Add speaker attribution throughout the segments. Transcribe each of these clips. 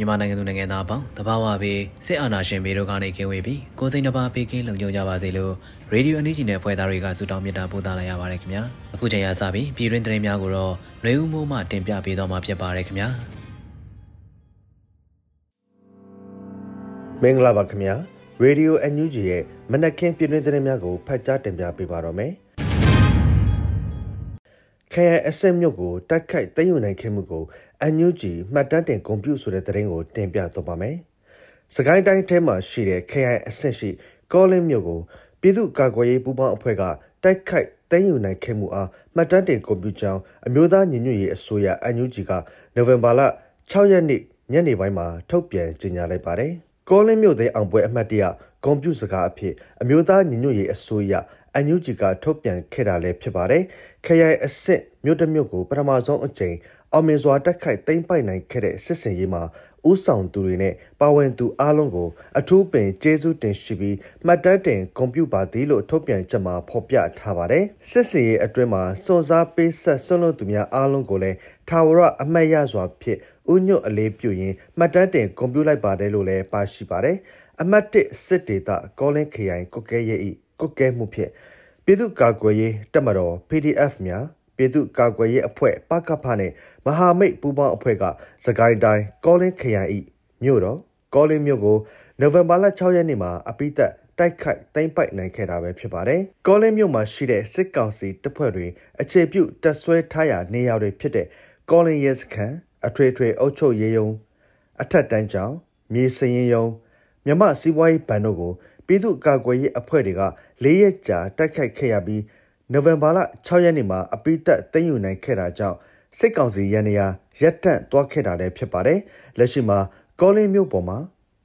Speaker 1: မြန်မာနိုင်ငံသူနိုင်ငံသားအပေါင်းတဘာဝပေးစစ်အာဏာရှင်ဘေးတို့ကနေကင်းဝေးပြီးကိုယ်စိတ်နှပါပေးကင်းလုံခြုံကြပါစေလို့ရေဒီယိုအန်ဒီဂျီနဲ့ဖွဲ့သားတွေကဆုတောင်းမြတ်တာပို့သလာရပါတယ်ခင်ဗျာအခုချိန်ရစပြီးပြည်တွင်းသတင်းများကိုတော့ຫນွေဦးမိုးမှတင်ပြပေးတော့မှာဖြစ်ပါတယ်ခင်ဗျာ
Speaker 2: မင်္ဂလာပါခင်ဗျာရေဒီယိုအန်ယူဂျီရဲ့မနက်ခင်းပြည်တွင်းသတင်းများကိုဖတ်ကြားတင်ပြပေးပါတော့မယ်ခရိုင်အဆင့်မြို့ကိုတိုက်ခိုက်သိမ်းယူနိုင်ခဲ့မှုကို အန်ယူဂျီမှတ်တမ်းတင်ဂုဏ်ပြုဆိုတဲ့သတင်းကိုတင်ပြတော့ပါမယ်။စကိုင်းတိုင်းထဲမှာရှိတဲ့ခရိုင်အဆင့်ရှိကောလင်းမြို့ကိုပြည်သူ့ကာကွယ်ရေးပူးပေါင်းအဖွဲ့ကတိုက်ခိုက်သိမ်းယူနိုင်ခဲ့မှုအားမှတ်တမ်းတင်ဂုဏ်ပြုကြောင်းအမျိုးသားညီညွတ်ရေးအစိုးရအန်ယူဂျီကနိုဝင်ဘာလ6ရက်နေ့ညနေပိုင်းမှာထုတ်ပြန်ကြေညာလိုက်ပါတယ်။ကောလင်းမြို့သိမ်းအောင်ပွဲအမှတ်တရဂုံပြူစကားအဖြစ်အမျိုးသားညီညွတ်ရေးအစိုးရအန်ယူဂျီကထုတ်ပြန်ခဲ့တာလည်းဖြစ်ပါတယ်။ခရိုင်အဆင့်မြို့တစ်မြို့ကိုပထမဆုံးအကြိမ် အောင်မြင်စွာတက်ခိုက်သိမ်းပိုက်နိုင်ခဲ့တဲ့စစ်စင်ရေးမှာဥဆောင်သူတွေနဲ့ပါဝင်သူအားလုံးကိုအထူးပင်ကျေးဇူးတင်ရှိပြီးမှတ်တမ်းတင်ဂုဏ်ပြုပါသည်လို့ထုတ်ပြန်ချက်မှာဖော်ပြထားပါတယ်။စစ်စင်ရေးအတွင်းမှာစွန်စားပေးဆက်ဆွလွန်သူများအားလုံးကိုလည်းထာဝရအမတ်ရစွာဖြင့်ဥညွတ်အလေးပြုရင်းမှတ်တမ်းတင်ဂုဏ်ပြုလိုက်ပါတယ်လို့လည်းပါရှိပါတယ်။အမတ်1စစ်ဒေသကောလင်းခရိုင်ကုတ်ကဲရဲ့ဤကုတ်ကဲမှုဖြင့်ပြည်သူ့ကာကွယ်ရေးတပ်မတော် PDF များ ပြည်သူ့ကာကွယ်ရေးအဖွဲ့ပကဖနဲ့မဟာမိတ်ပူးပေါင်းအဖွဲ့ကစကိုင်းတိုင်းကောလင်းခရိုင်ဤမြို့တော်ကောလင်းမြို့ကိုနိုဝင်ဘာလ6ရက်နေ့မှာအပိသက်တိုက်ခိုက်သိမ်းပိုက်နိုင်ခဲ့တာပဲဖြစ်ပါတယ်။ကောလင်းမြို့မှာရှိတဲ့စစ်ကောင်စီတပ်ဖွဲ့တွေအခြေပြုတပ်ဆွဲထားရာနေရာတွေဖြစ်တဲ့ကောလင်းရဲစခန်းအထွေထွေအုပ်ချုပ်ရေးယုံအထက်တန်းကျောင်းမြေစရင်ယုံမြမစီးပွားရေးဘဏ်တို့ကိုပြည်သူ့ကာကွယ်ရေးအဖွဲ့တွေက၄ရက်ကြာတိုက်ခိုက်ခဲ့ရပြီး နိုဝင်ဘာလ6ရက်နေ့မှာအပိသက်သိမ်းယူနိုင်ခဲ့တာကြောင့်စစ်ကောင်စီရန်နေရာရပ်တန့်သွားခဲ့တာလည်းဖြစ်ပါတယ်။လက်ရှိမှာကောလင်းမြို့ပေါ်မှာ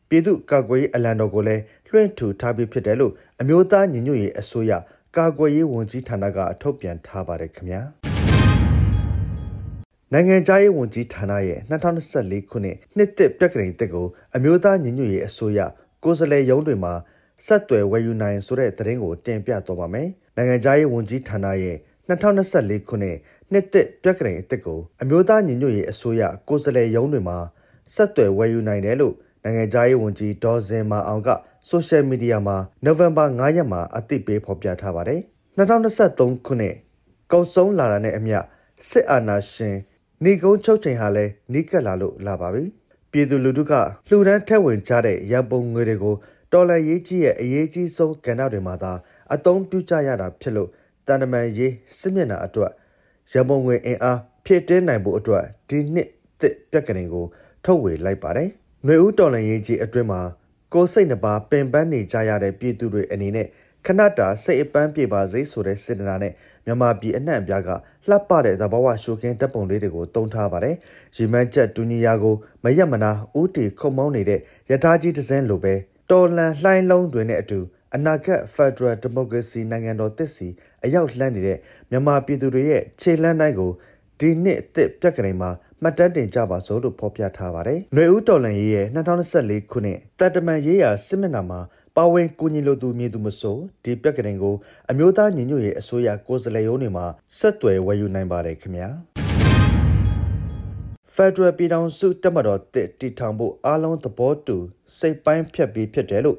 Speaker 2: ပြည်သူ့ကာကွယ်ရေးအလံတော်ကိုလည်းလွှင့်ထူထားပြီးဖြစ်တယ်လို့အမျိုးသားညီညွတ်ရေးအစိုးရကာကွယ်ရေးဝန်ကြီးဌာနကထုတ်ပြန်ထားပါတယ်ခင်ဗျာ။နိုင်ငံခြားရေးဝန်ကြီးဌာနရဲ့2024ခုနှစ်နှစ်သစ်ပြက်ကလေးတက်ကိုအမျိုးသားညီညွတ်ရေးအစိုးရကိုယ်စားလှယ်ရုံးတွေမှာဆက်သွယ်ဝယ်ယူနိုင်ဆိုတဲ့သတင်းကိုတင်ပြတော့ပါမယ်။ နိုင်ငံခြားရေးဝန်ကြီးဌာနရဲ့2024ခုနှစ်နှစ်သက်ပြက်ကလေးအစ်စ်ကိုအမျိုးသားညီညွတ်ရေးအစိုးရကိုယ်စားလှယ်ရုံးတွေမှာဆက်သွယ်ဝယ်ယူနိုင်တယ်လို့နိုင်ငံခြားရေးဝန်ကြီးဒေါ်စင်မာအောင်ကဆိုရှယ်မီဒီယာမှာနိုဝင်ဘာ9ရက်မှာအသိပေးဖော်ပြထားပါတယ်။2023ခုနှစ်ကုန်ဆုံးလာတာနဲ့အမျှစစ်အာဏာရှင်နေကုန်းချုပ်ချိန်ဟာလည်းနီးကပ်လာလို့လာပါပြီ။ပြည်သူလူထုကလှူဒန်းထက်ဝင်ကြတဲ့ရန်ပုံငွေတွေကိုတော်လန်ရေးကြီးရဲ့အရေးကြီးဆုံးကဏ္ဍတွေမှာသာ အသုံးပြုကြရတာဖြစ်လို့တန်တမန်ရေးစစ်မျက်နှာအတွက်ရမုံငွေအင်အားဖြည့်တင်းနိုင်ဖို့အတွက်ဒီနှစ်သစ်ပြက်ကလေးကိုထုတ်ဝေလိုက်ပါတယ်။ຫນွေဦးတော်လန်ရေးကြီးအတွင်းမှာကိုစိတ်နှပါပင်ပန်းနေကြရတဲ့ပြည်သူတွေအနေနဲ့ခဏတာစိတ်အပန်းပြေပါစေဆိုတဲ့စေတနာနဲ့မြန်မာပြည်အနှံ့အပြားကလှပတဲ့သဘာဝရှုခင်းတပ်ပုံလေးတွေကိုတုံးထားပါတယ်။ရီမန်းချက်တူညီယာကိုမရက်မနာဦးတီခုံမောင်းနေတဲ့ရထားကြီးတစ်စင်းလိုပဲတော်လန်လှိုင်းလုံးတွေနဲ့အတူ အနာဂတ် Federal Democracy နိုင်ငံတော်တည်စီအရောက်လှမ်းနေတဲ့မြန်မာပြည်သူတွေရဲ့ခြေလှမ်းတိုင်းကိုဒီနှစ်အသစ်ပြက်ကလေးမှာမှတ်တမ်းတင်ကြပါစို့လို့ဖော်ပြထားပါတယ်။ຫນွေဦးတော်လန်ရေးရဲ့2024ခုနှစ်တပ်တမန်ရေးရာစစ်မျက်နှာမှာပါဝင်ကူညီလိုသူမြေသူမဆိုဒီပြက်ကလေးကိုအမျိုးသားညီညွတ်ရေးအစိုးရကိုယ်စားလှယ်ရုံးတွေမှာဆက်သွယ်ဝယ်ယူနိုင်ပါတယ်ခင်ဗျာ။ဖက်ဒရယ်ပြည်ထောင်စုတက်မတော်တစ်တည်ထောင်ဖို့အားလုံးသဘောတူစိတ်ပိုင်းဖြတ်ပြီးဖြစ်တယ်လို့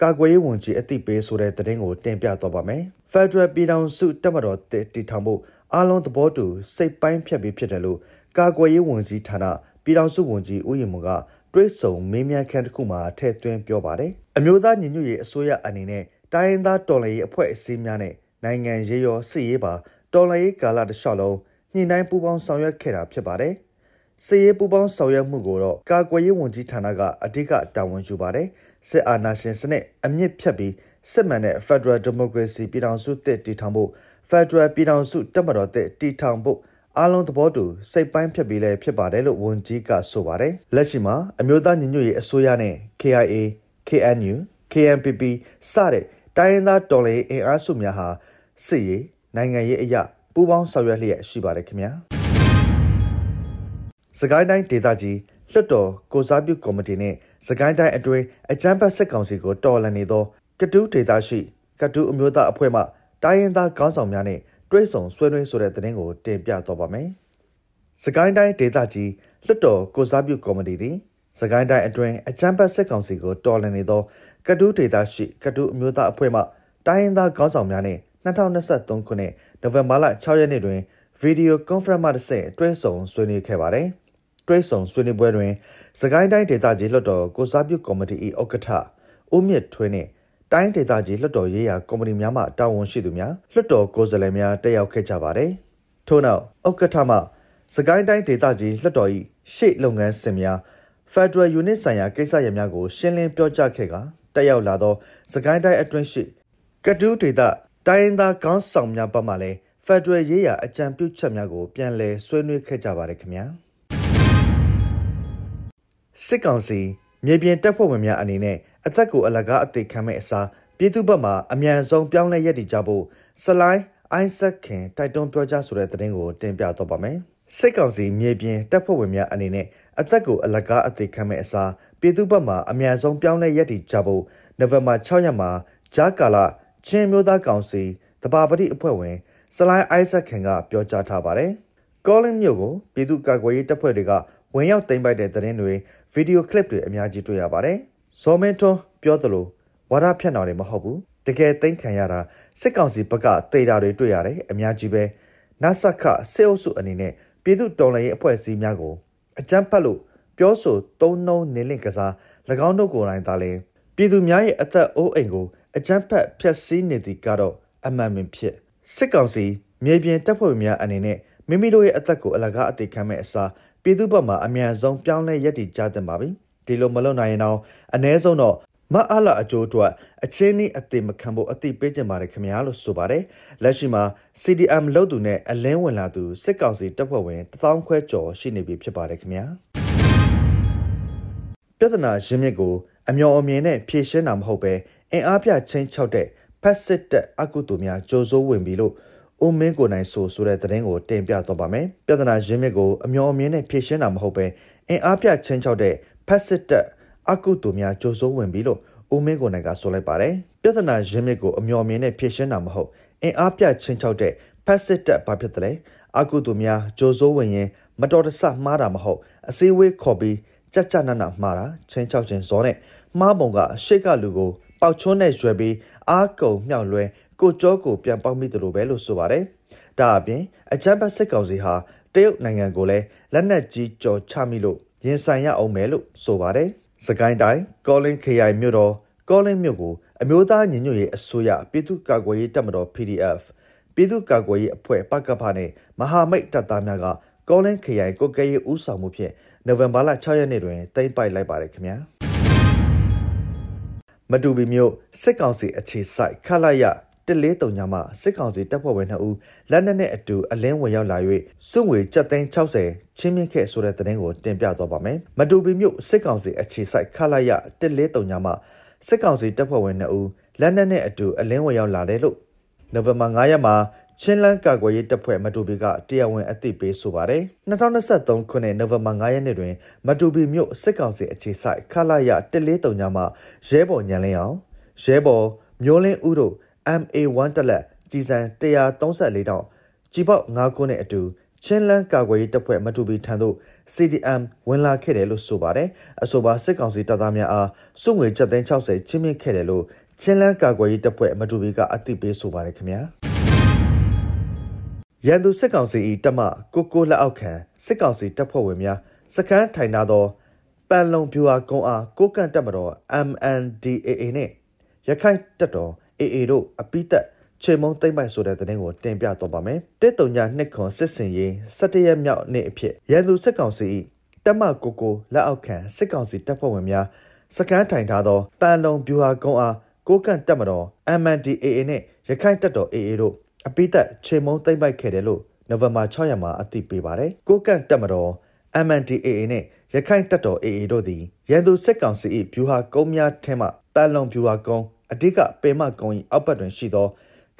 Speaker 2: ကာကွယ်ရေးဝန်ကြီးအသိပေးဆိုတဲ့သတင်းကိုတင်ပြတော့ပါမယ်။ဖက်ဒရယ်ပြည်ထောင်စုတက်မတော်တစ်တည်ထောင်ဖို့အားလုံးသဘောတူစိတ်ပိုင်းဖြတ်ပြီးဖြစ်တယ်လို့ကာကွယ်ရေးဝန်ကြီးဌာနပြည်ထောင်စုဝန်ကြီးဦးရင်မွန်ကတွဲဆုံမေးမြန်းခန်းတစ်ခုမှာထည့်သွင်းပြောပါတယ်။အမျိုးသားညီညွတ်ရေးအစိုးရအနေနဲ့တိုင်းရင်းသားတော်လှန်ရေးအဖွဲ့အစည်းများနဲ့နိုင်ငံရေးရောစစ်ရေးပါတော်လှန်ရေးကာလတစ်လျှောက်လုံးညှိနှိုင်းပူးပေါင်းဆောင်ရွက်ခဲ့တာဖြစ်ပါတယ်။စစ်ရေးပူးပေါင်းဆောင်ရွက်မှုကိုတော့ကာကွယ်ရေးဝန်ကြီးဌာနကအဓိကတာဝန်ယူပါတယ်။ စစ်အာဏာရှင်စနစ်အမြင့်ဖြတ်ပြီးစစ်မှန်တဲ့ Federal Democracy ပြည်ထောင်စုတည်တည်ထောင်ဖို့ Federal ပြည်ထောင်စုတပ်မတော်တည်တည်ထောင်ဖို့အားလုံးသဘောတူစိတ်ပိုင်းဖြတ်ပြီးလဲဖြစ်ပါတယ်လို့ဝန်ကြီးကဆိုပါတယ်လက်ရှိမှာအမျိုးသားညီညွတ်ရေးအစိုးရနဲ့ KIA KNU KNPP စတဲ့တိုင်းရင်းသားတော်လှန်ရေးအင်အားစုများဟာစစ်ရေးနိုင်ငံရေးအရာပူးပေါင်းဆောင်ရွက်လျက်ရှိပါတယ်ခင်ဗျာစကိုင်းတိုင်းဒေသကြီးလွှတ်တော်ကိုစားပြုကော်မတီနဲ့ စကိုင်းတိုင်းအတွင်းအကြမ်းဖက်စစ်ကောင်စီကိုတော်လှန်နေသောကတူးဒေသရှိကတူးအမျိုးသားအဖွဲ့မှတိုင်းရင်းသားခေါင်းဆောင်များနဲ့တွဲဆုံဆွေးနွေးဆိုတဲ့သတင်းကိုတင်ပြတော့ပါမယ်။စကိုင်းတိုင်းဒေသကြီးလွှတ်တော်ကိုစားပြုကော်မတီသည်စကိုင်းတိုင်းအတွင်းအကြမ်းဖက်စစ်ကောင်စီကိုတော်လှန်နေသောကတူးဒေသရှိကတူးအမျိုးသားအဖွဲ့မှတိုင်းရင်းသားခေါင်းဆောင်များနဲ့2023ခုနှစ်နိုဝင်ဘာလ6ရက်နေ့တွင်ဗီဒီယိုကွန်ဖရင့်မှတစ်ဆင့်တွဲဆုံဆွေးနွေးခဲ့ပါတယ်။တွဲဆုံဆွေးနွေးပွဲတွင် စကိုင်းတိုင်းဒေသကြီးလွှတ်တော်ကိုစားပြုကော်မတီ၏ဥက္ကဋ္ဌဦးမြင့်ထွေးနှင့်တိုင်းဒေသကြီးလွှတ်တော်ရေးရာကော်မတီများမှတာဝန်ရှိသူများလွှတ်တော်ကိုယ်စားလှယ်များတက်ရောက်ခဲ့ကြပါတယ်။ထို့နောက်ဥက္ကဋ္ဌမှစကိုင်းတိုင်းဒေသကြီးလွှတ်တော်၏ရှေ့လုပ်ငန်းစဉ်များ Federal Unit ဆိုင်ရာကိစ္စရပ်များကိုရှင်းလင်းပြောကြားခဲ့ကတက်ရောက်လာသောစကိုင်းတိုင်းအတွင်းရှိကတူးဒေသတိုင်းရင်းသားကောင်းဆောင်များဘက်မှလည်း Federal ရေးရာအကြံပြုချက်များကိုပြန်လည်ဆွေးနွေးခဲ့ကြပါတယ်ခင်ဗျာ စစ်ကောင်စီမြေပြင်တပ်ဖွဲ့ဝင်များအနေနဲ့အသက်ကိုအလကားအသေးခံမဲ့အစားပြည်သူ့ဘက်မှအမြန်ဆုံးပြောင်းလဲရည်တည်ကြဖို့စလိုင်းအိုင်းဆက်ခင်တိုက်တွန်းပြောကြားဆိုတဲ့သတင်းကိုတင်ပြတော့ပါမယ်။စစ်ကောင်စီမြေပြင်တပ်ဖွဲ့ဝင်များအနေနဲ့အသက်ကိုအလကားအသေးခံမဲ့အစားပြည်သူ့ဘက်မှအမြန်ဆုံးပြောင်းလဲရည်တည်ကြဖို့နိုဝင်ဘာ6ရက်မှာဂျာကာလာချင်းမျိုးသားကောင်စီတဘာပတိအဖွဲ့ဝင်စလိုင်းအိုက်ဆက်ခင်ကပြောကြားထားပါတယ်။ကောလင်းမြို့ကိုပြည်သူ့ကာကွယ်ရေးတပ်ဖွဲ့တွေက ဝင်ရောက်သိမ်းပိုက်တဲ့သတင်းတွေဗီဒီယိုကလစ်တွေအများကြီးတွေ့ရပါတယ်။ဇော်မင်းထွန်းပြောသလိုဝါဒဖြန့်တာတွေမဟုတ်ဘူးတကယ်သိမ်းခံရတာစစ်ကောင်စီဘက်ကတေတာတွေတွေ့ရတယ်အများကြီးပဲနတ်ဆခစေအုပ်စုအနေနဲ့ပြည်သူတော်လှန်ရေးအဖွဲ့အစည်းများကိုအကြမ်းဖက်လို့ပြောဆိုသုံးနှုံးနေလင့်ကစား၎င်းတို့ကိုယ်တိုင်သာလဲပြည်သူများရဲ့အသက်အိုးအိမ်ကိုအကြမ်းဖက်ဖျက်ဆီးနေသည်ကတော့အမှန်ပင်ဖြစ်စစ်ကောင်စီမြေပြင်တပ်ဖွဲ့များအနေနဲ့မိမိတို့ရဲ့အသက်ကိုအလကားအသေးခံမဲ့အစား ပြည်သူ့ဘက်မှအမြန်ဆုံးပြောင်းလဲရည်တည်ကြတင်ပါပြီဒီလိုမလုပ်နိုင်ရင်တော့အ ਨੇ ဆုံးတော့မအားလာအကျိုးအတွက်အချင်းဤအသေးမခံဖို့အတိပေးကြပါတယ်ခင်ဗျာလို့ဆိုပါတယ်လက်ရှိမှာ CDM လုပ်သူနဲ့အလင်းဝင်လာသူစစ်ကောင်စီတပ်ဖွဲ့ဝင်1000ခွဲကျော်ရှိနေပြီဖြစ်ပါတယ်ခင်ဗျာပြဿနာရင်းမြစ်ကိုအမျော်အမြင်နဲ့ဖြေရှင်းတာမဟုတ်ပဲအင်အားပြချင်းချောက်တဲ့ဖက်စစ်တက်အကုတူများကြိုးစိုးဝင်ပြီလို့ ဦးမင်းကိုနိုင်ဆိုဆိုတဲ့သတင်းကိုတင်ပြတော့ပါမယ်ပြဿနာရင်းမြစ်ကိုအမျော်အမြင်နဲ့ဖြေရှင်းတာမဟုတ်ပဲအင်အားပြချင်းချောက်တဲ့ဖက်စစ်တက်အကုတူများကြိုးစိုးဝင်ပြီလို့ဦးမင်းကိုနိုင်ကဆိုလိုက်ပါတယ်ပြဿနာရင်းမြစ်ကိုအမျော်မြင်နဲ့ဖြေရှင်းတာမဟုတ်အင်အားပြချင်းချောက်တဲ့ဖက်စစ်တက်ဘာဖြစ်တယ်လဲအကုတူများကြိုးစိုးဝင်ရင်မတော်တဆမှားတာမဟုတ်အစည်းအဝေးခေါ်ပြီးကြက်ကြနနမှားတာချင်းချောက်ချင်းစောနဲ့မှားပုံကရှေ့ကလူကိုပေါက်ချွန်းနဲ့ရွယ်ပြီးအားကုံမြောက်လွဲ ကိုကြောကိုပြန်ပေါက်မိတယ်လို့ပဲလို့ဆိုပါတယ်ဒါအပြင်အကြမ်းဖက်စစ်ကောင်စီဟာတရုတ်နိုင်ငံကိုလည်းလက်နက်ကြီးကြော်ချမိလို့ရင်ဆိုင်ရအောင်မယ်လို့ဆိုပါတယ်။စကိုင်းတိုင်းကောလင်း KI မြို့တော်ကောလင်းမြို့ကိုအမျိုးသားညီညွတ်ရေးအစိုးရပြည်သူ့ကာကွယ်ရေးတပ်မတော် PDF ပြည်သူ့ကာကွယ်ရေးအဖွဲ့ပကဖနဲ့မဟာမိတ်တပ်သားများကကောလင်း KI ကိုကဲရေးဦးဆောင်မှုဖြင့်နိုဝင်ဘာလ6ရက်နေ့တွင်တိမ့်ပိုက်လိုက်ပါတယ်ခင်ဗျာ။မတူပီမြို့စစ်ကောင်စီအခြေစိုက်ခလာရ 143ညမှာစစ်ကောင်စီတပ်ဖွဲ့ဝင်2ဦးလက်နက်နဲ့အတူအလင်းဝင်ရောက်လာ၍စုငွေ7သိန်း60ချင်းမြင့်ခဲ့ဆိုတဲ့သတင်းကိုတင်ပြသွားပါမယ်။မတူပီမြို့စစ်ကောင်စီအခြေစိုက်ခလာရ143ညမှာစစ်ကောင်စီတပ်ဖွဲ့ဝင်2ဦးလက်နက်နဲ့အတူအလင်းဝင်ရောက်လာတယ်လို့နိုဝင်ဘာ9ရက်မှာချင်းလန်းကာကွယ်ရေးတပ်ဖွဲ့မတူပီကတရားဝင်အသိပေးဆိုပါတယ်2023ခုနှစ်နိုဝင်ဘာ9ရက်နေ့တွင်မတူပီမြို့စစ်ကောင်စီအခြေစိုက်ခလာရ143ညမှာရဲဘော်ညံလင်းအောင်ရဲဘော်မျိုးလင်းဦးတို့ MA1 တက်လက်ကြီးစံ134တောင်ကြီးပေါက်9ခုနဲ့အတူချင်းလန်းကာကွယ်ရေးတပ်ဖွဲ့မတူပီထံသို့ CDM ဝင်လာခဲ့တယ်လို့ဆိုပါတယ်အဆိုပါစစ်ကောင်စီတပ်သားများအားစုငွေ760ချင်းမြင့်ခဲ့တယ်လို့ချင်းလန်းကာကွယ်ရေးတပ်ဖွဲ့မတူပီကအသိပေးဆိုပါတယ်ခင်ဗျာရန်သူစစ်ကောင်စီ၏တပ်မကိုကိုလက်အောက်ခံစစ်ကောင်စီတပ်ဖွဲ့ဝင်များစခန်းထိုင်ထားသောပန်လုံဖြူဟာကုန်းအားကိုကန့်တပ်မတော် MNDAA နှင့်ရခိုင်တပ်တော် AA တို့အပိသက်ချေမုံသိမ့်ပိုက်ဆိုတဲ့သတင်းကိုတင်ပြတော့ပါမယ်။တစ်တုံညာနှစ်ခွန်စစ်စင်ရေး17ရက်မြောက်နေ့အဖြစ်ရန်သူစစ်ကောင်စီ၏တပ်မကိုကိုလက်အောက်ခံစစ်ကောင်စီတပ်ဖွဲ့ဝင်များစကန်းထိုင်ထားသောပန်လုံဗျူဟာကုန်းအားကိုကန့်တပ်မတော် MNDAA နှင့်ရခိုင်တပ်တော် AA တို့အပိသက်ချေမုံသိမ့်ပိုက်ခဲ့တယ်လို့နိုဝင်ဘာ6ရက်မှာအသိပေးပါတယ်။ကိုကန့်တပ်မတော် MNDAA နှင့်ရခိုင်တပ်တော် AA တို့သည်ရန်သူစစ်ကောင်စီ၏ဗျူဟာကုန်းများထဲမှပန်လုံဗျူဟာကုန်း အဓိကပေမကုန်း၏အောက်ဘက်တွင်ရှိသော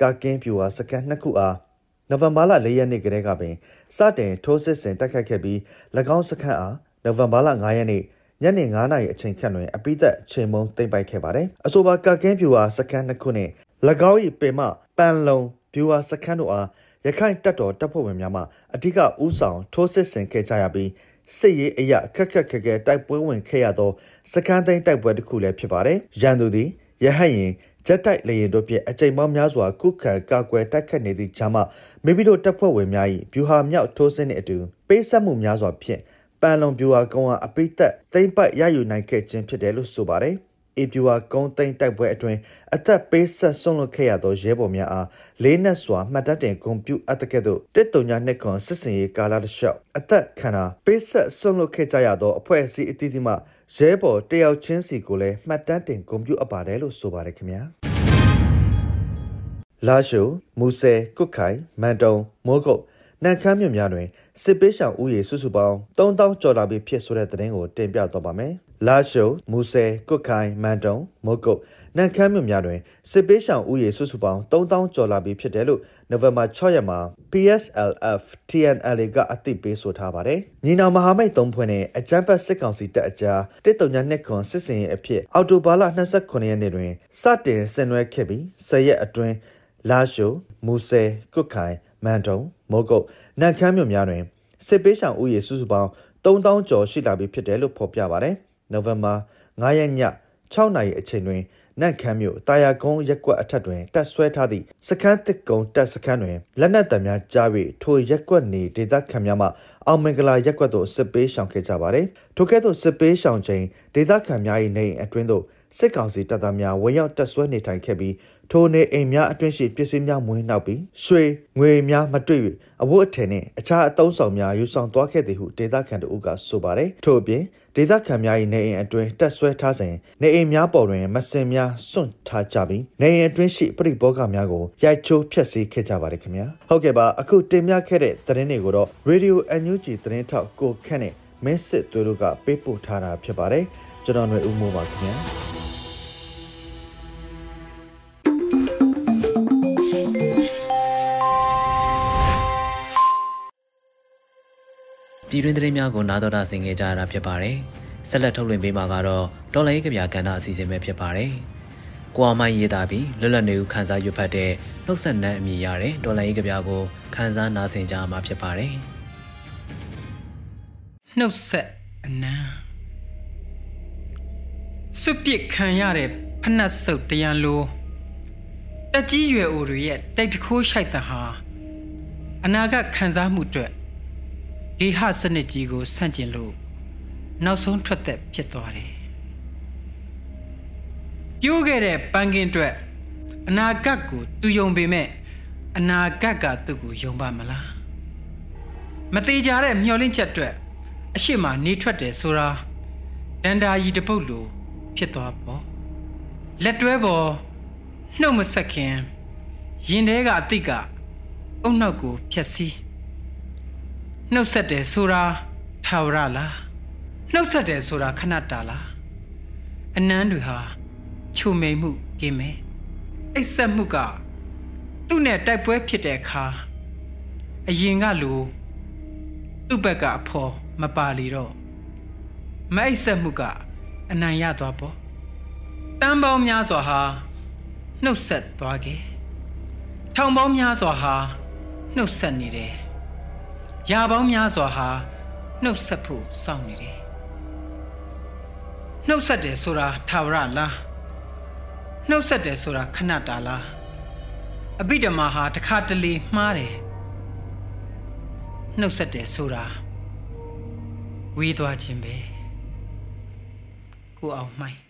Speaker 2: ကာကင်းဗျူဟာစကန်နှစ်ခုအားနိုဝင်ဘာလ၄ရက်နေ့ကတည်းကပင်စတင်ထိုးစစ်ဆင်တိုက်ခိုက်ခဲ့ပြီး၎င်းစခန်းအားနိုဝင်ဘာလ9ရက်နေ့ညနေ9နာရီအချိန်ခန့်တွင်အပိသက်ချိန်မုံသိမ့်ပိုက်ခဲ့ပါတယ်။အဆိုပါကာကင်းဗျူဟာစခန်းနှစ်ခုနှင့်၎င်း၏ပေမပန်လုံဗျူဟာစခန်းတို့အားရခိုင်တပ်တော်တပ်ဖွဲ့ဝင်များမှအဓိကဦးဆောင်ထိုးစစ်ဆင်ခဲ့ကြရပြီးစစ်ရေးအရာခက်ခက်ခဲခဲတိုက်ပွဲဝင်ခဲ့ရသောစကန်းသိန်းတိုက်ပွဲတစ်ခုလည်းဖြစ်ပါတယ်။ရန်သူသည် ရဟတ်ရင်ဂျက်တိုက်လေရင်တို့ဖြင့်အကြိမ်ပေါင်းများစွာကုခံကာကွယ်တိုက်ခတ်နေသည့်ဂျာမမိမိတို့တပ်ဖွဲ့ဝင်များ၏ဗျူဟာမြောက်ထိုးစစ်နှင့်အတူပေးဆက်မှုများစွာဖြင့်ပန်လုံဗျူဟာကုန်းအားအပိသက်သိမ့်ပတ်ရယူနိုင်ခဲ့ခြင်းဖြစ်တယ်လို့ဆိုပါတယ်။အေပြူဟာကုန်းသိမ်းတိုက်ပွဲအတွင်းအသက်ပေးဆက်ဆွန့်လွတ်ခဲ့ရသောရဲဘော်များအားလေးနက်စွာမှတ်တမ်းတင်ဂုဏ်ပြုအပ်တဲ့ကဲ့သို့တစ်တုံညာနှစ်ခွန်စစ်စင်ရေးကာလတစ်လျှောက်အသက်ခံတာပေးဆက်ဆွန့်လွတ်ခဲ့ကြရသောအဖွဲ့အစည်းအသီးသီးမှ ရဲဘော်တယောက်ချင်းစီကိုလည်းမှတ်တမ်းတင်ဂုဏ်ပြုအပ်ပါတယ်လို့ဆိုပါတယ်ခင်ဗျာလာရှိုမူဆယ်ကုတ်ခိုင်မန်တုံမိုးကုတ်နန်ခမ်းမြို့များတွင်စစ်ပေးရှောင်ဦးရေစုစုပေါင်း3000ကျော်လာပြီဖြစ်ဆိုတဲ့သတင်းကိုတင်ပြတော့ပါမယ်။လာရှိုမူဆယ်ကုတ်ခိုင်မန်တုံမုတ်ကုတ် နန်ခမ်းမြို့များတွင်စစ်ပေးရှောင်ဦးရေစုစုပေါင်း3000ကျော်လာပြီဖြစ်တယ်လို့နိုဝင်ဘာ6ရက်မှာ PSLF TNLA ကအသိပေးဆိုထားပါတယ်။ညီနောင်မဟာမိတ်သုံးဖွဲ့နဲ့အကြမ်းဖက်စစ်ကောင်စီတပ်အကြားတစ်တုံညာနှစ်ခွန်စစ်စင်ရေးအဖြစ်အော်တိုဘာလ29ရက်နေ့တွင်စတင်ဆင်နွှဲခဲ့ပြီး10ရက်အတွင်းလာရှိုမူဆယ်ကုတ်ခိုင်မန်တုံမိုးကုတ်နန့်ခမ်းမြို့များတွင်စစ်ပေးရှောင်ဦးရေစုစုပေါင်း3000ကျော်ရှိလာပြီဖြစ်တယ်လို့ဖော်ပြပါတယ်။နိုဝင်ဘာ9ရက်ည6နာရီအချိန်တွင် နန့်ခမ်းမြို့တာယာကုန်းရက်ကွက်အထက်တွင်တက်ဆွဲထားသည့်စခန်းတစ်ကုံတက်စခန်းတွင်လက်နက်တံများကြား၍ထိုရက်ကွက်နေဒေသခံများမှအောင်မင်္ဂလာရက်ကွက်သို့စစ်ပေးရှောင်ခဲ့ကြပါတယ်။ထိုကဲ့သို့စစ်ပေးရှောင်ချိန်ဒေသခံများ၏နေအိမ်အတွင်းသို့စစ်ကောင်စီတပ်သားများဝင်ရောက်တက်ဆွဲနေထိုင်ခဲ့ပြီး ထိုနေအိမ်များအတွင်းရှိပစ္စည်းများမွေးနှောက်ပြီးရွှေငွေများမတွေ့၍အဝတ်အထည်နှင့်အခြားအသုံးဆောင်များယူဆောင်သွားခဲ့သည်ဟုဒေသခံတို့ကဆိုပါတယ်ထို့အပြင်ဒေသခံများ၏နေအိမ်အတွင်းတက်ဆွဲထားစဉ်နေအိမ်များပေါ်တွင်မစင်များစွန့်ထားကြပြီးနေအိမ်အတွင်းရှိပရိဘောဂများကိုရိုက်ချိုးဖျက်ဆီးခဲ့ကြပါတယ်ခင်ဗျာဟုတ်ကဲ့ပါအခုတင်ပြခဲ့တဲ့သတင်းတွေကိုတော့ Radio NUG သတင်းထောက်ကိုခန့်နဲ့မင်းစစ်သူတို့ကပေးပို့ထားတာဖြစ်ပါတယ်ကျွန်တော်ຫນွေဦးမိုးပါခင်ဗျာ
Speaker 1: ပြည်တွင်းသတင်းများကိုနားတော်တာဆင်ခဲ့ကြရတာဖြစ်ပါတယ်။ဆက်လက်ထုတ်လွှင့်ပေးမှာကတော့တော်လိုင်းကဗျာကဏ္ဍအစီအစဉ်ပဲဖြစ်ပါတယ်။ကိုအောင်မိုင်းရေးသားပြီးလွတ်လပ်နေဦးခန်းစားရွတ်ဖတ်တဲ့နှုတ်ဆက်နှမ်းအမည်ရတဲ့တော်လိုင်းကဗျာကိုခန်းစားနားဆင်ကြမှာဖြစ်ပါတယ်။
Speaker 3: နှုတ်ဆက်အနံစွပစ်ခံရတဲ့ဖနှက်စုပ်တရံလိုတက်ကြီးရွယ်အိုတွေရဲ့တိတ်တခိုးရှိုက်တဲ့ဟာအနာဂတ်ခံစားမှုအတွက် ဂေဟစနစ်ကြီးကိုဆန့်ကျင်လို့နောက်ဆုံးထွက်သက်ဖြစ်သွားတယ်ပြိုးခဲ့တဲ့ပန်းကင်းအတွက်အနာဂတ်ကိုသူယုံပေမဲ့အနာဂတ်ကသူ့ကိုယုံပါမလားမသေးကြတဲ့မျောလင့်ချက်အတွက်အရှိမနေထွက်တယ်ဆိုတာဒန္တာကြီးတပုတ်လိုဖြစ်သွားပေါ့လက်တွဲပေါ်နှုတ်မဆက်ခင်ရင်ထဲကအတိတ်ကအုံနောက်ကိုဖြက်စီး နှုတ်ဆက်တယ်ဆိုတာထာဝရလားနှုတ်ဆက်တယ်ဆိုတာခဏတာလားအနန်းတွေဟာချုံမိန်မှုကင်းမယ်အိတ်ဆက်မှုကသူ့နဲ့တိုက်ပွဲဖြစ်တဲ့အခါအရင်ကလိုသူ့ဘက်ကအဖော်မပါလီတော့မအိတ်ဆက်မှုကအနိုင်ရသွားပေါ့တန်ပေါင်းများစွာဟာနှုတ်ဆက်သွားခဲ့ထောင်ပေါင်းများစွာဟာနှုတ်ဆက်နေတယ် ရာပေါင်းများစွာဟာနှုတ်ဆက်ဖို့စောင့်နေတယ်နှုတ်ဆက်တယ်ဆိုတာထာဝရလားနှုတ်ဆက်တယ်ဆိုတာခဏတာလားအဘိဓမ္မာဟာတခါတလေမှားတယ်နှုတ်ဆက်တယ်ဆိုတာဝေးသွားခြင်းပဲကိုအောင်မှိုင်း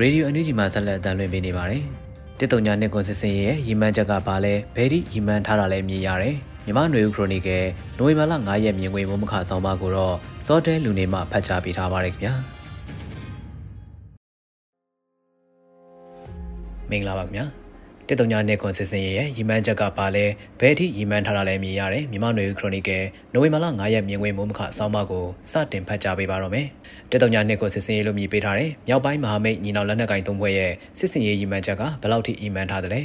Speaker 1: ရေဒီယိုအန်ယူဂျီမှာဆက်လက်အသံလွှင့်ပေးနေပါတယ်။တစ်တုံညာနှစ်ကွန်စစ်စင်ရဲ့ရီမန်းချက်ကဘာလဲဘယ်ဒီရီမန်းထားတာလဲမြင်ရတယ်။မြမနွေဦးခရိုနီကယ်နိုဝင်ဘာလ9ရက်မြင်ကွင်းမမခဆောင်ပါကိုတော့စောတဲလူနေမှဖတ်ကြားပေးထားပါရခင်ဗျာ။မင်္ဂလာပါခင်ဗျာ။ တစ်တုံညာနဲ့ကွန်စစ်စင်ရဲ့ရီမန်းချက်ကပါလဲဘယ်အထိရီမန်းထားတာလဲမြင်ရတယ်မြန်မာနွေခရိုနီကယ်နိုဝင်ဘာလ9ရက်မြင်ကွင်းမိုးမခအဆောင်မကိုစတင်ဖတ်ကြားပေးပါတော့မယ်တစ်တုံညာနဲ့ကွန်စစ်စင်ရဲ့လို့မြည်ပေးထားတယ်မြောက်ပိုင်းမဟာမိတ်ညီနောင်လက်နက်ကင်သုံးဘွဲ့ရဲ့စစ်စင်ရေးရီမန်းချက်ကဘယ်လောက်ထိရီမန်းထားတယ်လဲ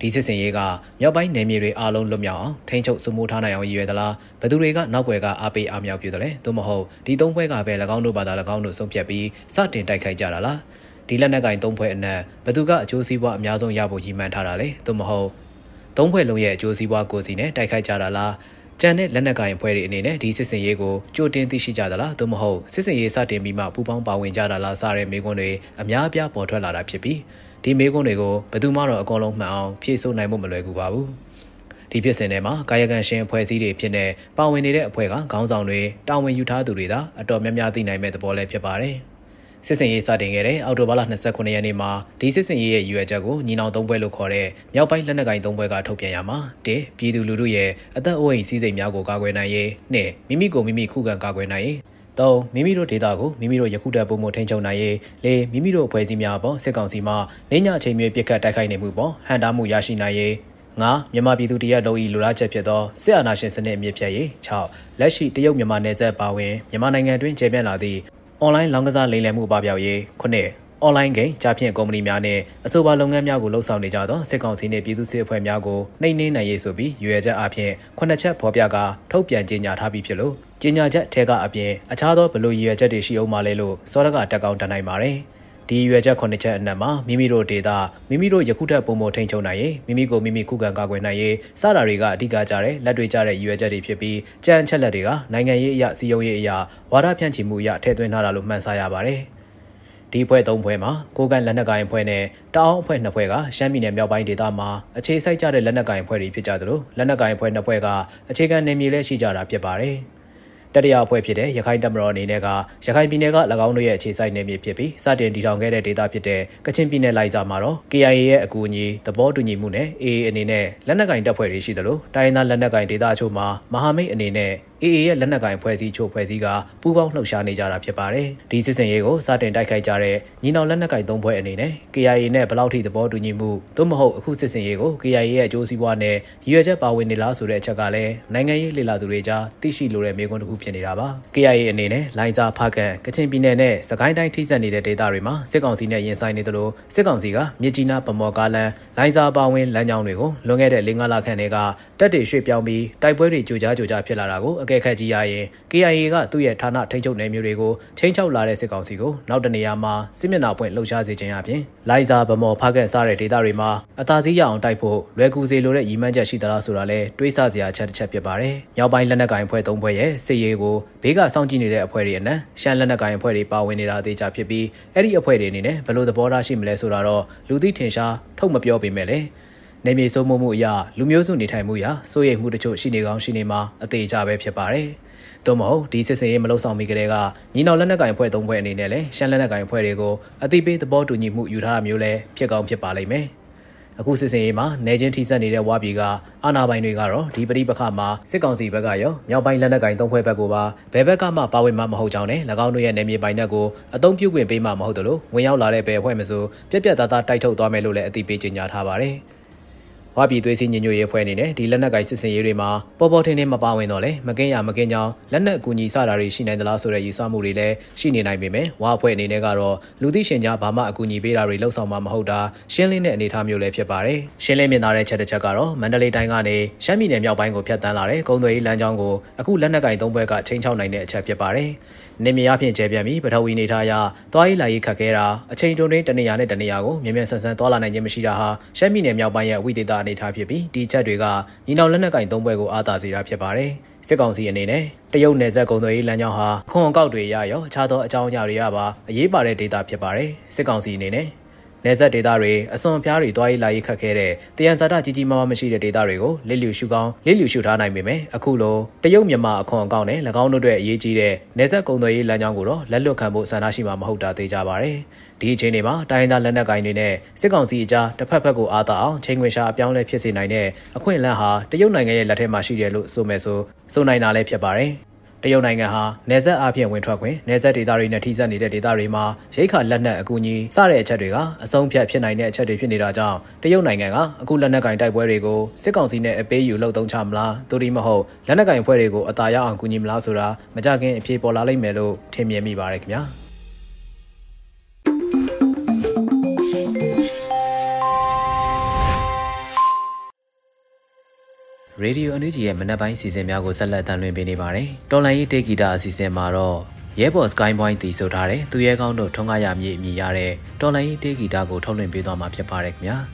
Speaker 1: ဒီစစ်စင်ရေးကမြောက်ပိုင်းနယ်မြေတွေအားလုံးလွတ်မြောက်အောင်ထိန်းချုပ်စမိုးထားနိုင်အောင်ရည်ရွယ်သလားဘယ်သူတွေကနောက်ွယ်ကအားပေးအားမြောက်ပြုတယ်လဲသို့မဟုတ်ဒီသုံးဘွဲကပဲ၎င်းတို့ဘာသာ၎င်းတို့ဆုံးဖြတ်ပြီးစတင်တိုက်ခိုက်ကြတာလား ဒီလက်နက်ကင်သုံးဖွဲ့အနက်ဘသူကအကျိုးစီးပွားအများဆုံးရဖို့ရည်မှန်းထားတာလေသို့မဟုတ်သုံးဖွဲ့လုံးရဲ့အကျိုးစီးပွားကိုစီနဲ့တိုက်ခိုက်ကြတာလားကြံတဲ့လက်နက်ကင်ဖွဲ့တွေအနေနဲ့ဒီစစ်စင်ရေးကိုကြိုတင်သိရှိကြသလားသို့မဟုတ်စစ်စင်ရေးစတင်ပြီးမှပူပေါင်းပါဝင်ကြတာလားစတဲ့မေးခွန်းတွေအများအပြားပေါ်ထွက်လာတာဖြစ်ပြီးဒီမေးခွန်းတွေကိုဘယ်သူမှတော့အကုန်လုံးမှန်အောင်ဖြေဆို့နိုင်ဖို့မလွယ်ကူပါဘူးဒီဖြစ်စဉ်ထဲမှာကာယကံရှင်အဖွဲ့အစည်းတွေဖြစ်နေပါဝင်နေတဲ့အဖွဲ့ကခေါင်းဆောင်တွေတာဝန်ယူထားသူတွေသာအတော်များများသိနိုင်မဲ့သဘောလည်းဖြစ်ပါတယ်။ စစ်စင်ရေးစတင်ခဲ့တဲ့အော်တိုဘာလ29ရက်နေ့မှာဒီစစ်စင်ရေးရဲ့ရွယ်ချက်ကိုညီနောင်သုံးပွဲလို့ခေါ်တဲ့မြောက်ပိုင်းလက်နက်ကိုင်သုံးပွဲကထုတ်ပြန်ရမှာတပြည်သူလူထုရဲ့အသက်အိုးအိမ်စီးစိမ်များကိုကာကွယ်နိုင်ရေးနဲ့မိမိကိုမိမိခုခံကာကွယ်နိုင်ရေးသုံးမိမိတို့ဒေတာကိုမိမိတို့ယခုတက်ပုံမထိန်ချုံနိုင်ရေးလေမိမိတို့အဖွဲ့အစည်းများပေါ်စစ်ကောင်စီမှနေညအချိန်မျိုးပြစ်ခတ်တိုက်ခိုက်နေမှုပေါ်ဟန်တာမှုရရှိနိုင်ရေးငါမြန်မာပြည်သူတရက်လုံး၏လူလားချက်ဖြစ်သောစစ်အာဏာရှင်စနစ်အမြင့်ဖြတ်ရေး6လက်ရှိတရုတ်မြန်မာနယ်စပ်ပါဝင်မြန်မာနိုင်ငံတွင်ကျေပြန့်လာသည့် အွန်လိုင်းလောင်းကစားလိမ်လည်မှုပပျောက်ရေးခုနှစ်အွန်လိုင်းဂိမ်းကြားဖြင့်ကုမ္ပဏီများနဲ့အဆိုပါလုပ်ငန်းများကိုလှုပ်ဆောင်နေကြသောစစ်ကောင်စီနှင့်ပြည်သူ့စစ်အဖွဲ့များကိုနှိမ်နင်းနိုင်ရေးဆိုပြီးရွေချက်အပြင်ခုနှစ်ချက်ဖော်ပြကာထုတ်ပြန်ကြေညာထားပြီးဖြစ်လို့ကြေညာချက်ထဲကအပြင်အခြားသောဘလို့ရွေချက်တွေရှိအောင်မလဲလို့စောရကတက်ကောင်းတနိုင်ပါတယ်။ ဒီရွယ်ချက်ခုနှစ်ချက်အနက်မှာမိမိတို့ဒေတာမိမိတို့ယခုထက်ပုံမထိန်ချုံနိုင်ရေးမိမိကိုမိမိခုခံကာကွယ်နိုင်ရေးစတာတွေကအဓိကကြတဲ့လက်တွေကြတဲ့ရွယ်ချက်တွေဖြစ်ပြီးကြံချက်လက်တွေကနိုင်ငံရေးအရာစီယုံရေးအရာဝါဒဖြန့်ချီမှုအရာထည့်သွင်းထားတာလို့မှန်ဆရပါတယ်ဒီဖွဲ့၃ဖွဲ့မှာကိုကန်လက်နက်ကိုင်ဖွဲ့နဲ့တအောင်းအဖွဲ့နှစ်ဖွဲ့ကရှမ်းပြည်နယ်မြောက်ပိုင်းဒေသမှာအခြေစိုက်ကြတဲ့လက်နက်ကိုင်ဖွဲ့တွေဖြစ်ကြသလိုလက်နက်ကိုင်ဖွဲ့နှစ်ဖွဲ့ကအခြေခံနေမြေလည်းရှိကြတာဖြစ်ပါတယ်။ တတိယအဖွဲ့ဖြစ်တဲ့ရခိုင်တပ်မတော်အနေနဲ့ကရခိုင်ပြည်နယ်က၎င်းတို့ရဲ့အခြေစိုက်နယ်မြေဖြစ်ပြီးစတင်တည်ထောင်ခဲ့တဲ့ဒေသဖြစ်တဲ့ကချင်ပြည်နယ်လိုက်စာမှာတော့ KIA ရဲ့အကူအညီသဘောတူညီမှုနဲ့ AA အနေနဲ့လက်နက်ကင်တပ်ဖွဲ့တွေရှိသလိုတိုင်းဒေသလက်နက်ကင်ဒေသအချို့မှာမဟာမိတ်အနေနဲ့ AA ရဲ့လက်နက်ကင်ဖွဲ့စည်းချို့ဖွဲ့စည်းကပူးပေါင်းလှုပ်ရှားနေကြတာဖြစ်ပါတယ်။ဒီစစ်စင်ရေးကိုစတင်တိုက်ခိုက်ကြတဲ့ညီနောင်လက်နက်ကင်သုံးဖွဲ့အနေနဲ့ KIA နဲ့ဘယ်လောက်ထိသဘောတူညီမှုသို့မဟုတ်အခုစစ်စင်ရေးကို KIA ရဲ့အကျိုးစီးပွားနဲ့ရည်ရွယ်ချက်ပါဝင်နေလားဆိုတဲ့အချက်ကလည်းနိုင်ငံရေးလေလာသူတွေကြားသိရှိလိုတဲ့မေးခွန်းတစ်ခုဖြစ်နေတာပါ။ KIA အနေနဲ့လိုင်ဇာဖကန်ကချင်ပြည်နယ်နဲ့စကိုင်းတိုင်းထိစပ်နေတဲ့ဒေသတွေမှာစစ်ကောင်စီနဲ့ရင်ဆိုင်နေသလိုစစ်ကောင်စီကမြစ်ကြီးနားဗမော်ကားလန်လိုင်ဇာပါဝင်လမ်းကြောင်းတွေကိုလွန်ခဲ့တဲ့၄-၅လခန့်တည်းကတက်တွေရွှေ့ပြောင်းပြီးတိုက်ပွဲတွေကြိုကြားကြိုကြားဖြစ်လာတာကိုအကဲခတ်ကြည့်ရရင် KIA ကသူ့ရဲ့ဌာနထိန်းချုပ်နယ်မြေတွေကိုချင်းချောက်လာတဲ့စစ်ကောင်စီကိုနောက်တနေရာမှာစစ်မျက်နှာပွင့်လှုပ်ရှားစေခြင်းအပြင်လိုင်ဇာဗမော်ဖားကန်စားတဲ့ဒေသတွေမှာအသာစီးရအောင်တိုက်ဖို့လွယ်ကူစေလိုတဲ့ရည်မှန်းချက်ရှိသလားဆိုတာလဲတွေးဆစရာချက်တစ်ချက်ဖြစ်ပါတယ်။မြောက်ပိုင်းလက်နက်ကိုင်အဖွဲ့၃ဖွဲ့ရဲ့စစ်ရေးကိုဘေးကစောင့်ကြည့်နေတဲ့အဖွဲ့တွေအနက်ရှမ်းလက်နက်ကိုင်အဖွဲ့တွေပါဝင်နေတာအသေးချဖြစ်ပြီးအဲ့ဒီအဖွဲ့တွေအနေနဲ့ဘယ်လိုသဘောထားရှိမလဲဆိုတာတော့လူသိထင်ရှားထုတ်မပြောပေမဲ့လည်းနေမြေစိုးမိုးမှုအရလူမျိုးစုနေထိုင်မှုအရစိုးရိမ်မှုတချို့ရှိနေကောင်းရှိနေမှာအသေးချပဲဖြစ်ပါတယ်။သို့မဟုတ်ဒီစစ်စင်ရေးမလုံဆောင်မီကလေးကညီနောင်လက်နက်ကိုင်ဖွဲ့သုံးဖွဲ့အနေနဲ့လည်းရှမ်းလက်နက်ကိုင်ဖွဲ့တွေကိုအတိပေးသဘောတူညီမှုယူထားတာမျိုးလည်းဖြစ်ကောင်းဖြစ်ပါလိမ့်မယ်။ အခုစစ်စင်ရေးမှာနေချင်းထိစပ်နေတဲ့ဝါပြည်ကအာဏာပိုင်တွေကတော့ဒီပဋိပက္ခမှာစစ်ကောင်စီဘက်ကရောမြောက်ပိုင်းလက်နက်ကင်သုံးဖွဲ့ဘက်ကိုပါဘယ်ဘက်ကမှပါဝင်မှာမဟုတ်ကြောင်းနဲ့၎င်းတို့ရဲ့နယ်မြေပိုင်နက်ကိုအုံပြုခွင့်ပေးမှာမဟုတ်သလိုဝင်ရောက်လာတဲ့ဘယ်အဖွဲ့မဆိုပြက်ပြက်သားသားတိုက်ထုတ်သွားမယ်လို့လည်းအသိပေးကြေညာထားပါတယ်။ ဝါပြည်သွေးစည်းညညရေးအဖွဲ့အနေနဲ့ဒီလက်နက်ကင်စစ်စင်ရေးတွေမှာပေါ်ပေါ်ထင်းထင်းမပါဝင်တော့လဲမကင်းရမကင်းကြောင်းလက်နက်အကူအညီစတာတွေရှိနိုင်သလားဆိုတဲ့ယူဆမှုတွေလည်းရှိနေနိုင်ပေမဲ့ဝါအဖွဲ့အနေနဲ့ကတော့လူသိရှင်ကြားဘာမှအကူအညီပေးတာတွေလှုပ်ဆောင်မှာမဟုတ်တာရှင်းလင်းတဲ့အနေအထားမျိုးလည်းဖြစ်ပါတယ်ရှင်းလင်းမြင်သာတဲ့ချက်တစ်ချက်ကတော့မန္တလေးတိုင်းကနေရှမ်းပြည်နယ်မြောက်ပိုင်းကိုဖျက်တမ်းလာတဲ့ကုန်းသွေးလမ်းကြောင်းကိုအခုလက်နက်ကင်သုံးဘက်ကချိန်ချောက်နိုင်တဲ့အချက်ဖြစ်ပါတယ် နေမြေအဖြစ်ကျဲပြန့်ပြီးပထဝီနေထားရသွားရေးလာရေးခက်ခဲတာအချိန်တွင်းတနေရာနဲ့တနေရာကိုမြင်မြန်ဆန်ဆန်သွားလာနိုင်ခြင်းမရှိတာဟာရှမ်းပြည်နယ်မြောက်ပိုင်းရဲ့ဝိသေသအနေထားဖြစ်ပြီးဒီချက်တွေကညီနောင်လက်နက်ကင်သုံးဘွဲကိုအားသာစေတာဖြစ်ပါတယ်စစ်ကောင်စီအနေနဲ့တရုတ်နယ်စပ်ကုန်သွယ်ရေးလမ်းကြောင်းဟာခွန်အကောက်တွေရရောအခြားသောအကြောင်းအရာတွေရပါအရေးပါတဲ့ဒေတာဖြစ်ပါတယ်စစ်ကောင်စီအနေနဲ့ နေဆက်ဒေသတွေအစွန်ဖျားတွေတွားရေးလာရေးခက်ခဲတဲ့တယံဇာတကြီးကြီးမားမားမရှိတဲ့ဒေသတွေကိုလစ်လျူရှုကောင်းလစ်လျူရှုထားနိုင်ပေမဲ့အခုလိုတရုတ်မြန်မာအခွန်အကောင့်နဲ့၎င်းတို့အတွက်အရေးကြီးတဲ့နေဆက်ကုံသွယ်ရေးလမ်းကြောင်းကိုတော့လက်လွတ်ခံဖို့ဆန္ဒရှိမှာမဟုတ်တာသိကြပါဗျ။ဒီအချိန်တွေမှာတိုင်းဒေသလက်နက်ကိုင်တွေနဲ့စစ်ကောင်စီအကြားတစ်ဖက်ဖက်ကိုအားသာအောင်ချိန်ခွင်ရှာအပြောင်းလဲဖြစ်စေနိုင်တဲ့အခွင့်အလမ်းဟာတရုတ်နိုင်ငံရဲ့လက်ထဲမှာရှိတယ်လို့ဆိုမယ်ဆိုဆိုနိုင်တာလည်းဖြစ်ပါတယ်။ တရုတ်နိုင်ငံဟာနယ်စပ်အပြင်ဝင်ထွက်ခွင့်နယ်စပ်ဒေသတွေနဲ့ထိစပ်နေတဲ့ဒေသတွေမှာရိတ်ခါလက်နက်အကူအညီစတဲ့အချက်တွေကအဆုံးဖြတ်ဖြစ်နိုင်တဲ့အချက်တွေဖြစ်နေတာကြောင့်တရုတ်နိုင်ငံကအခုလက်နက်ကင်တိုက်ပွဲတွေကိုစစ်ကောင်စီနဲ့အပေးယူလှုပ်သုံးချမလားသို့ဒီမဟုတ်လက်နက်ကင်ဖွဲ့တွေကိုအသာရအောင်ကူညီမလားဆိုတာမကြခင်အပြေပေါ်လာလိမ့်မယ်လို့ထင်မြင်မိပါတယ်ခင်ဗျာ ရေဒီယိုအန်ယူဂျီရဲ့မနက်ပိုင်းစီစဉ်များကိုဆက်လက်တင်ပြနေပါတယ်။တော်လိုင်းရေးတေဂီတာအစီအစဉ်မှာတော့ရဲဘော် Sky Point တည်ဆိုထားတဲ့သူရဲကောင်းတို့ထုံးကားရမြေအမိရတဲ့တော်လိုင်းရေးတေဂီတာကိုထုတ်လွှင့်ပေးသွားမှာဖြစ်ပါတယ်ခင်ဗျာ။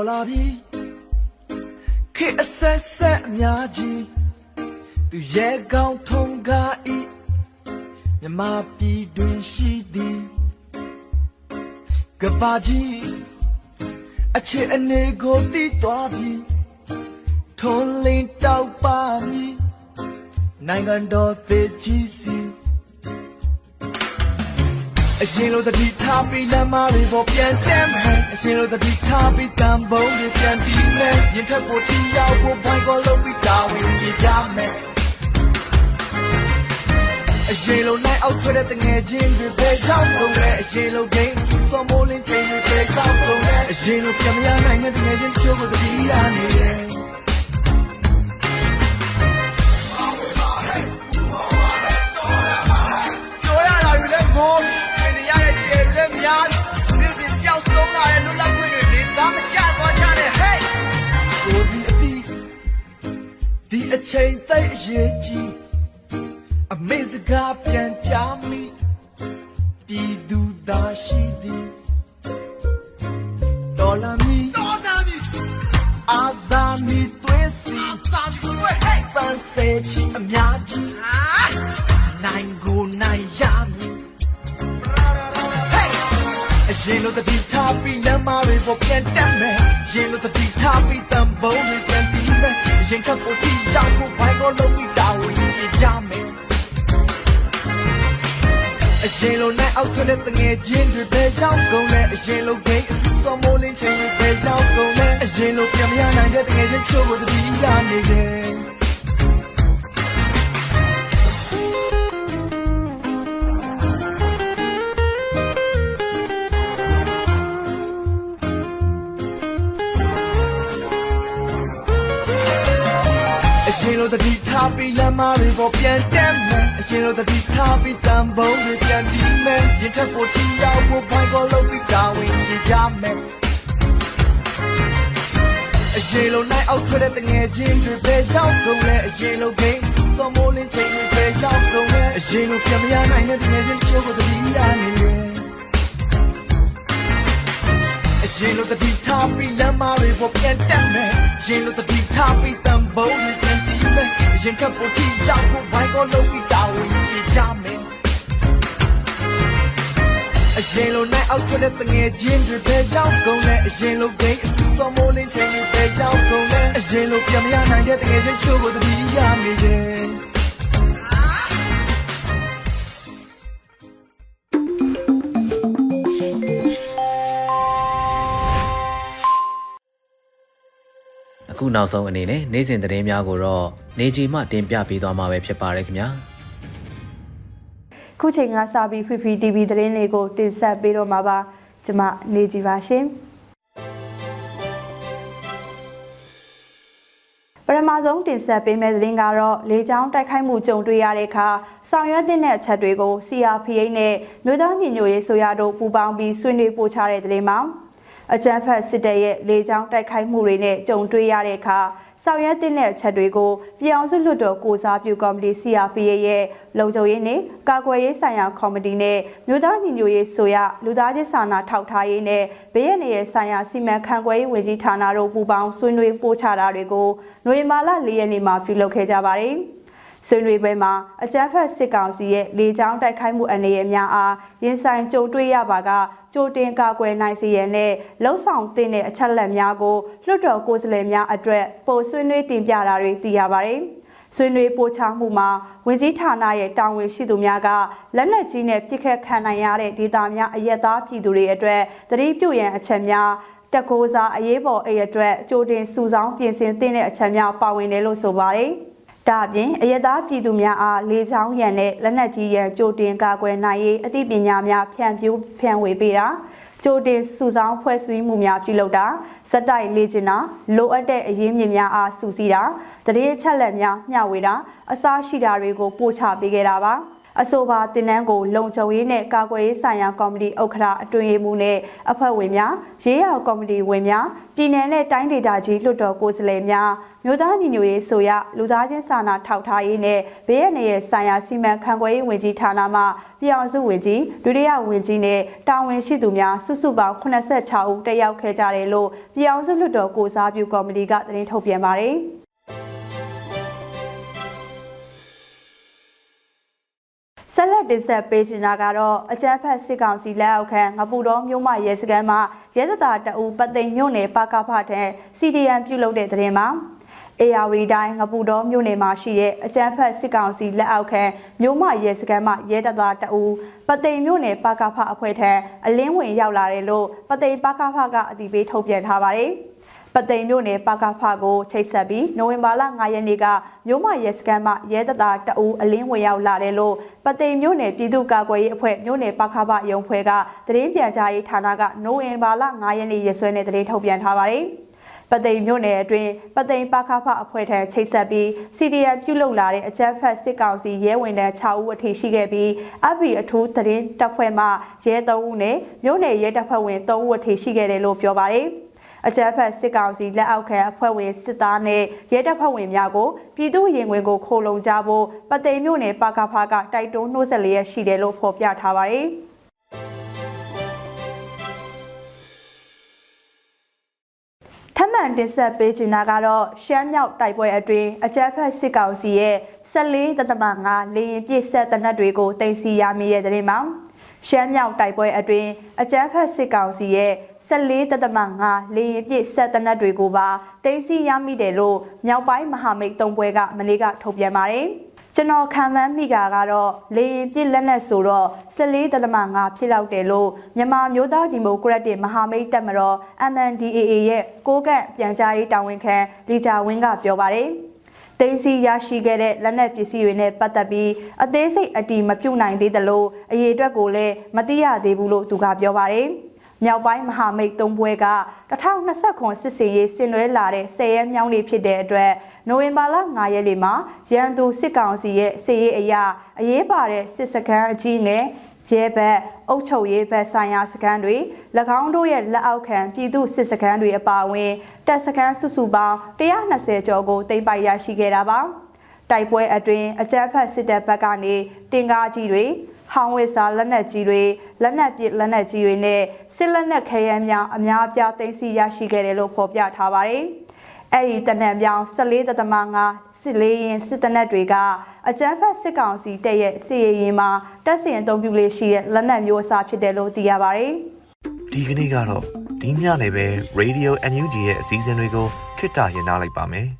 Speaker 4: ပေါ်လာပြီခေအဆက်ဆက်အများကြီးသူရဲ့ကောင်းထုံကားဤမြမပြည်တွင်ရှိသည်ကဘာကြီးအချစ်အနေကိုတည်သွားပြီထုံးလင်းတောက်ပါမည်နိုင်ငံတော်သေးကြီး အရင်လိုတတိထားပြီးလမ်းမတွေပေါ်ပြန်တက်မယ်အရင်လိုတတိထားပြီးတန်ပုံးတွေပြန်ပြီးမယ်ရင်ထက်ပေါ်တီးရောက်ဖို့ဘိုင်ကောလုံးပြီးတာဝန်ကြီးကြမယ်အရင်လိုနိုင်အောက်ထွက်တဲ့တငယ်ချင်းတွေပဲရောက်ကုန်တယ်အရင်လိုဂိမ်းစောမိုးလင်းချိန်တွေပဲရောက်ကုန်တယ်အရင်လိုပြန်မရနိုင်တဲ့တငယ်ချင်းချိုးကိုတတိရနေတယ် ဒီအချိန်သိအရေးကြီးအမေစကားပြန်ကြမိပြည်သူသားရှိသည်တော်လာမီ ထားပြီးလမ်းမတွေပေါ်ပြန်တက်မယ်ရင်လိုတတိထားပြီးတံပုံးတွေပြန်ပြီးမယ်ရင်ခတ်ကိုတီးရောက်ကိုဘိုင်ကိုလုံးပြီးတာဝန်ကြီးကြမယ်အရင်လိုနဲ့အောက်ထွက်တဲ့တငယ်ချင်းတွေပဲရောက်ကုန်လဲအရင်လိုဂိမ်းအစုစောမိုးလင်းချိန်တွေပဲရောက်ကုန်လဲအရင်လိုပြန်မရနိုင်တဲ့တငယ်ချင်းချို့ကိုတတိရနေတယ် ထားပြီးလမ်းမတွေပေါ်ပြန်တက်မယ်အရင်လိုတတိထားပြီးတန်ပုံးတွေပြန်ပြီးမယ်ရင်ထက်ပေါ်တီရောက်ဖို့ဘိုင်ကောလုံးပြီးတာဝန်ကြီးကြမယ်အရင်လိုနိုင်အောက်ထွက်တဲ့တငယ်ချင်းတွေပဲရောက်ကုန်လဲအရင်လိုဂိမ်းစောမိုးလင်းချိန်တွေပဲရောက်ကုန်လဲအရင်လိုပြန်မရနိုင်တဲ့တငယ်ချင်းချိုးကိုတတိရနေတယ်ရင်လိုတတိထားပြီးလမ်းမတွေပေါ်ပြန်တက်မယ်ရင်လိုတတိထားပြီးတန်ပုံးတွေပြန်ပြီးမယ် ရင်ထပ်ပေါ်တီရောက်ဖို့ဘိုင်ကောလုံးပြီးတာဝန်ကြီးကြမယ်အရင်လိုနဲ့အောက်ထွက်တဲ့တငယ်ချင်းတွေပဲရောက်ကုန်လဲအရင်လိုဂိမ်းအစုစောမိုးလင်းချိန်တွေပဲရောက်ကုန်လဲအရင်လိုပြန်မရနိုင်တဲ့တငယ်ချင်းချို့ကိုတတိရနေတယ်
Speaker 1: အခုနောက်ဆုံးအနေနဲ့နေ့စဉ်သတင်းများကိုတော့နေကြီးမှတင်ပြပေးသွားမှာပဲဖြစ်ပါတယ်ခင်ဗျာ
Speaker 5: ခုချိန်ကစပြီး Fifi TV သတင်းလေးကိုတင်ဆက်ပေးတော့မှာပါကျွန်မနေကြီးပါရှင်ပထမဆုံးတင်ဆက်ပေးမယ့်သတင်းကတော့လေကြောင်းတိုက်ခိုက်မှုကြုံတွေ့ရတဲ့အခါဆောင်ရွက်တဲ့အချက်တွေကို CRPH နဲ့မြို့သားညီညွတ်ရေးဆိုရတို့ပူးပေါင်းပြီးဆွေးနွေးပို့ချတဲ့သတင်းမှာ အကြမ်းဖက်စစ်တပ်ရဲ့လေကြောင်းတိုက်ခိုက်မှုတွေနဲ့ကြုံတွေ့ရတဲ့အခါဆောင်ရွက်တဲ့အချက်တွေကိုပြည်အောင်စုလွှတ်တော်ကိုစားပြုကော်မတီ CRPA ရဲ့လုံခြုံရေးနဲ့ကာကွယ်ရေးဆိုင်ရာကော်မတီနဲ့မြို့သားညီညွတ်ရေးဆိုရလူသားချင်းစာနာထောက်ထားရေးနဲ့ဘေးရန်ရဲ့ဆိုင်ရာစီမံခန့်ခွဲရေးဝန်ကြီးဌာနတို့ပူးပေါင်းဆွေးနွေးပို့ချတာတွေကိုຫນွေမာလ၄ရက်နေ့မှာပြုလုပ်ခဲ့ကြပါတယ်။ ဆွေးနွေးပွဲမှာအကြမ်းဖက်စစ်ကောင်စီရဲ့လေကြောင်းတိုက်ခိုက်မှုအနေအများအားရင်ဆိုင်ကြုံတွေ့ရပါကကြိုတင်ကာကွယ်နိုင်စေရန်နဲ့လှုံ့ဆော်တဲ့အချက်လက်များကိုလွှတ်တော်ကိုယ်စားလှယ်များအတွက်ပို့ဆွေးနွေးတင်ပြတာတွေသိရပါတယ်။ဆွေးနွေးပို့ချမှုမှာဝင်ကြီးဌာနရဲ့တာဝန်ရှိသူများကလက်နက်ကြီးနဲ့ပြစ်ခတ်ခံနိုင်ရတဲ့ဒေသများအရက်သားပြည်သူတွေအတွက်တတိပြုရန်အချက်များတကိုးစားအရေးပေါ်အိတ်အတွက်ကြိုတင်စုဆောင်းပြင်ဆင်သင့်တဲ့အချက်များပါဝင်တယ်လို့ဆိုပါတယ်။ ဒါအပြင်အယက်သားပြည်သူများအားလေချောင်းရန်နဲ့လက်နက်ကြီးရန်ကြိုတင်ကာကွယ်နိုင်ရေးအသိပညာများဖြန့်ဖြူးဖြန့်ဝေပေးတာကြိုတင်စုဆောင်းဖွဲ့စည်းမှုများပြုလုပ်တာစက်တိုက်လေ့ကျင့်တာလိုအပ်တဲ့အရေးမြစ်များအားစုစည်းတာတရေချက်လက်များမျှဝေတာအစားရှိတာတွေကိုပို့ချပေးခဲ့တာပါ အဆိုပါတင်နန်းကိုလုံခြုံရေးနဲ့ကာကွယ်ရေးဆိုင်ရာကော်မတီဥက္ကဋ္ဌအတွင်းရေးမှူးနဲ့အဖွဲ့ဝင်များရေးရာကော်မတီဝင်များပြည်내နဲ့တိုင်းဒေသကြီးလွှတ်တော်ကိုယ်စားလှယ်များမြို့သားညီညွတ်ရေးဆိုရလူသားချင်းစာနာထောက်ထားရေးနဲ့ဘေးရန်ရဲ့ဆိုင်ရာစီမံခန့်ခွဲရေးဝန်ကြီးဌာနမှပြည်အောင်စုဝန်ကြီးဒုတိယဝန်ကြီးနဲ့တာဝန်ရှိသူများစုစုပေါင်း86ဦးတက်ရောက်ခဲ့ကြတယ်လို့ပြည်အောင်စုလွှတ်တော်ကိုစားပြုကော်မတီကသတင်းထုတ်ပြန်ပါတယ်။ တင်ဆက်ပေးချင်တာကတော့အကြမ်းဖက်စစ်ကောင်စီလက်အောက်ခံငပူတော်မြို့မရဲစခန်းမှာရဲတပ်သားတအူပတ်သိမ်မြို့နယ်ပါကဖထံ CDN ပြုလုပ်တဲ့တဲ့တင်မှာအေယာဝတီတိုင်းငပူတော်မြို့နယ်မှာရှိတဲ့အကြမ်းဖက်စစ်ကောင်စီလက်အောက်ခံမြို့မရဲစခန်းမှာရဲတပ်သားတအူပသိမ်မြို့နယ်ပါကဖအဖွဲ့ထံအလင်းဝင်ရောက်လာတယ်လို့ပသိမ်ပါကဖကအတည်ပြုထုတ်ပြန်ထားပါတယ်။ ပသိမ်မြို့နယ်ပကဖကိုချိတ်ဆက်ပြီးနိုဝင်ဘာလ9ရက်နေ့ကမြို့မရဲစခန်းမှရဲတပ်သားတအူးအလင်းဝင်ရောက်လာတယ်လို့ပသိမ်မြို့နယ်ပြည်သူ့ကာကွယ်ရေးအဖွဲ့မြို့နယ်ပကဖရုံဖွဲ့ကသတင်းပြန်ကြားရေးဌာနကနိုဝင်ဘာလ9ရက်နေ့ရက်စွဲနဲ့သတင်းထုတ်ပြန်ထားပါတယ်ပသိမ်မြို့နယ်အတွင်းပသိမ်ပါခဖအဖွဲ့ထံချိတ်ဆက်ပြီး CDN ပြုလုပ်လာတဲ့အကြမ်းဖက်စစ်ကောင်စီရဲဝင်တန်း6ဦးအထိရှိခဲ့ပြီးအဘီအထူးသတင်းတပ်ဖွဲ့မှရဲ3ဦးနဲ့မြို့နယ်ရဲတပ်ဖွဲ့ဝင်3ဦးအထိရှိခဲ့တယ်လို့ပြောပါတယ်။ အကြမ်းဖက်စစ်ကောင်စီလက်အောက်ခံအဖွဲ့ဝင်စစ်သားနဲ့ရဲတပ်ဖွဲ့ဝင်များကိုပြည်သူရင်ဝင်ကိုခိုလုံကြဖို့ပသိမ်မြို့နယ်ပါကဖာကတိုက်တွန်းနှိုးဆက်လျက်ရှိတယ်လို့ဖော်ပြထားပါတယ်။ထမှန်တင်ဆက်ပေးချင်တာကတော့ရှမ်းမြောက်တိုက်ပွဲအတွင်းအကြမ်းဖက်စစ်ကောင်စီရဲ့14.5လေရင်ပြည့်ဆက်တနက်တွေကိုတင်စီရမိတဲ့တဲ့မှာရှမ်းမြောက်တိုက်ပွဲအတွင်းအကြမ်းဖက်စစ်ကောင်စီရဲ့ 14.5လေရင်ပြည့်ဆက်တနက်တွေကိုပါတင်စီရမိတယ်လို့မြောက်ပိုင်းမဟာမိတ်သုံးပွဲကမနေ့ကထုတ်ပြန်ပါတယ်။ကျွန်တော်ခံမှန်းမိတာကတော့လေရင်ပြည့်လက်နက်ဆိုတော့14.5ဖြစ်လောက်တယ်လို့မြန်မာမျိုးသားဒီမိုကရက်တစ်မဟာမိတ်တပ်မတော် MNDAA ရဲ့ကိုကန့်ပြန်ကြားရေးတာဝန်ခံလီဂျာဝင်းကပြောပါတယ်။သိန်းစီရရှိခဲ့တဲ့လက်နက်ပစ္စည်းတွေနဲ့ပတ်သက်ပြီးအသေးစိတ်အတီမပြုတ်နိုင်သေးသလိုအရေးအတွက်ကိုလည်းမသိရသေးဘူးလို့သူကပြောပါတယ်။ မြောက်ပိုင်းမဟာမိတ်သုံးဘွဲက2029စစ်စင်ရေးဆင်နွှဲလာတဲ့ဆယ်ရဲမြောင်းလေးဖြစ်တဲ့အတွက်နိုဝင်ဘာလ9ရက်နေ့မှာရန်သူစစ်ကောင်စီရဲ့စစ်ရေးအရာအရေးပါတဲ့စစ်စခန်းအကြီးနဲ့ရဲဘက်အုပ်ချုပ်ရေးဘက်ဆိုင်ရာစခန်းတွေ၎င်းတို့ရဲ့လက်အောက်ခံပြည်သူစစ်စခန်းတွေအပါအဝင်တပ်စခန်းစုစုပေါင်း120ကျော်ကိုတင်ပိုက်ရရှိခဲ့တာပါတိုက်ပွဲအတွင်းအကြမ်းဖက်စစ်တပ်ဘက်ကနေတင်ကားကြီးတွေ ဟောင်းဝစ်စာလက်နက်ကြီးတွေလက်နက်ပစ်လက်နက်ကြီးတွေနဲ့စစ်လက်နက်ခဲယမ်းများအများအပြားသိမ်းဆည်းရရှိခဲ့တယ်လို့ဖော်ပြထားပါတယ်။အဲ့ဒီတနက်ပြောင်း14.5စစ်လေးရင်စစ်တနက်တွေကအကြမ်းဖက်စစ်ကောင်စီတပ်ရဲ့စစ်ရေးရင်မှာတပ်စင်အုံပြုလေးရှိတဲ့လက်နက်မျိုးအစားဖြစ်တယ်လို့သိရပါတယ်။
Speaker 6: ဒီကနေ့ကတော့ဒီညနေပဲ Radio NUG ရဲ့အစည်းအဝေးကိုခਿੱတရရလိုက်ပါမယ်။